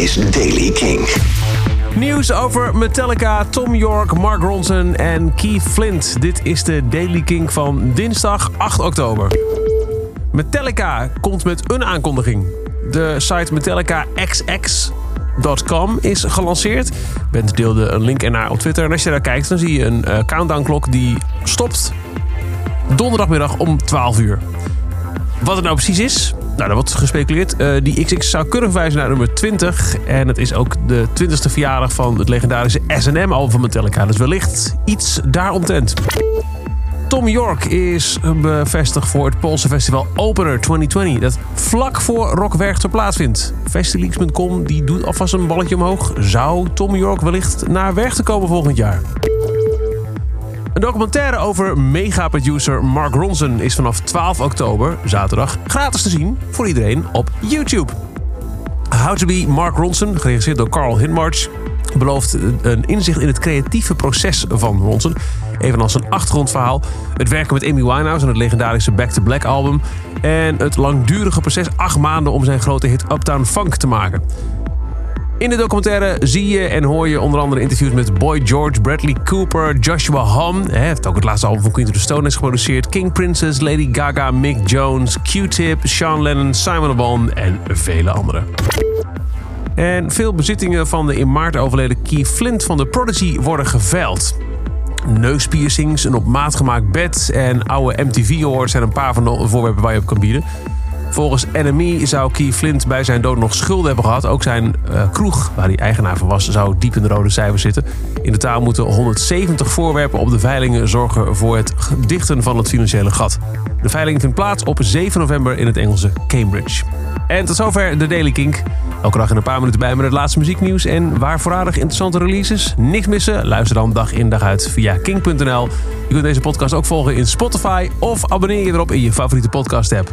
is Daily King. Nieuws over Metallica, Tom York, Mark Ronson en Keith Flint. Dit is de Daily King van dinsdag 8 oktober. Metallica komt met een aankondiging. De site MetallicaXX.com is gelanceerd. Bent deelde een link ernaar op Twitter. En als je daar kijkt, dan zie je een uh, countdown-klok die stopt donderdagmiddag om 12 uur. Wat het nou precies is, nou, er wordt gespeculeerd. Uh, die XX zou kunnen verwijzen naar nummer 20. En het is ook de 20ste verjaardag van het legendarische SM-album van Metallica. Dus wellicht iets daaromtrent. Tom York is bevestigd voor het Poolse festival Opener 2020. Dat vlak voor Rock Werchter plaatsvindt. Festileaks.com die doet alvast een balletje omhoog. Zou Tom York wellicht naar Werchter komen volgend jaar? Een documentaire over megaproducer Mark Ronson is vanaf 12 oktober, zaterdag, gratis te zien voor iedereen op YouTube. How to be Mark Ronson, geregisseerd door Carl Hinmarch, belooft een inzicht in het creatieve proces van Ronson. Evenals een achtergrondverhaal, het werken met Amy Winehouse en het legendarische Back to Black album. En het langdurige proces acht maanden om zijn grote hit Uptown Funk te maken. In de documentaire zie je en hoor je onder andere interviews met Boy George, Bradley Cooper, Joshua Hom. Hij heeft ook het laatste album van Queen of the Stone is geproduceerd. King Princess, Lady Gaga, Mick Jones, Q-Tip, Sean Lennon, Simon Bon en vele anderen. En veel bezittingen van de in maart overleden Keith Flint van de Prodigy worden geveild. Neuspiercings, een op maat gemaakt bed en oude MTV awards zijn een paar van de voorwerpen waar je op kan bieden. Volgens NME zou Keith Flint bij zijn dood nog schulden hebben gehad. Ook zijn uh, kroeg, waar hij eigenaar van was, zou diep in de rode cijfers zitten. In totaal moeten 170 voorwerpen op de veilingen zorgen voor het dichten van het financiële gat. De veiling vindt plaats op 7 november in het Engelse Cambridge. En tot zover de Daily Kink. Elke dag in een paar minuten bij met het laatste muzieknieuws en waar voorradig interessante releases. Niks missen? Luister dan dag in dag uit via kink.nl. Je kunt deze podcast ook volgen in Spotify of abonneer je erop in je favoriete podcast app.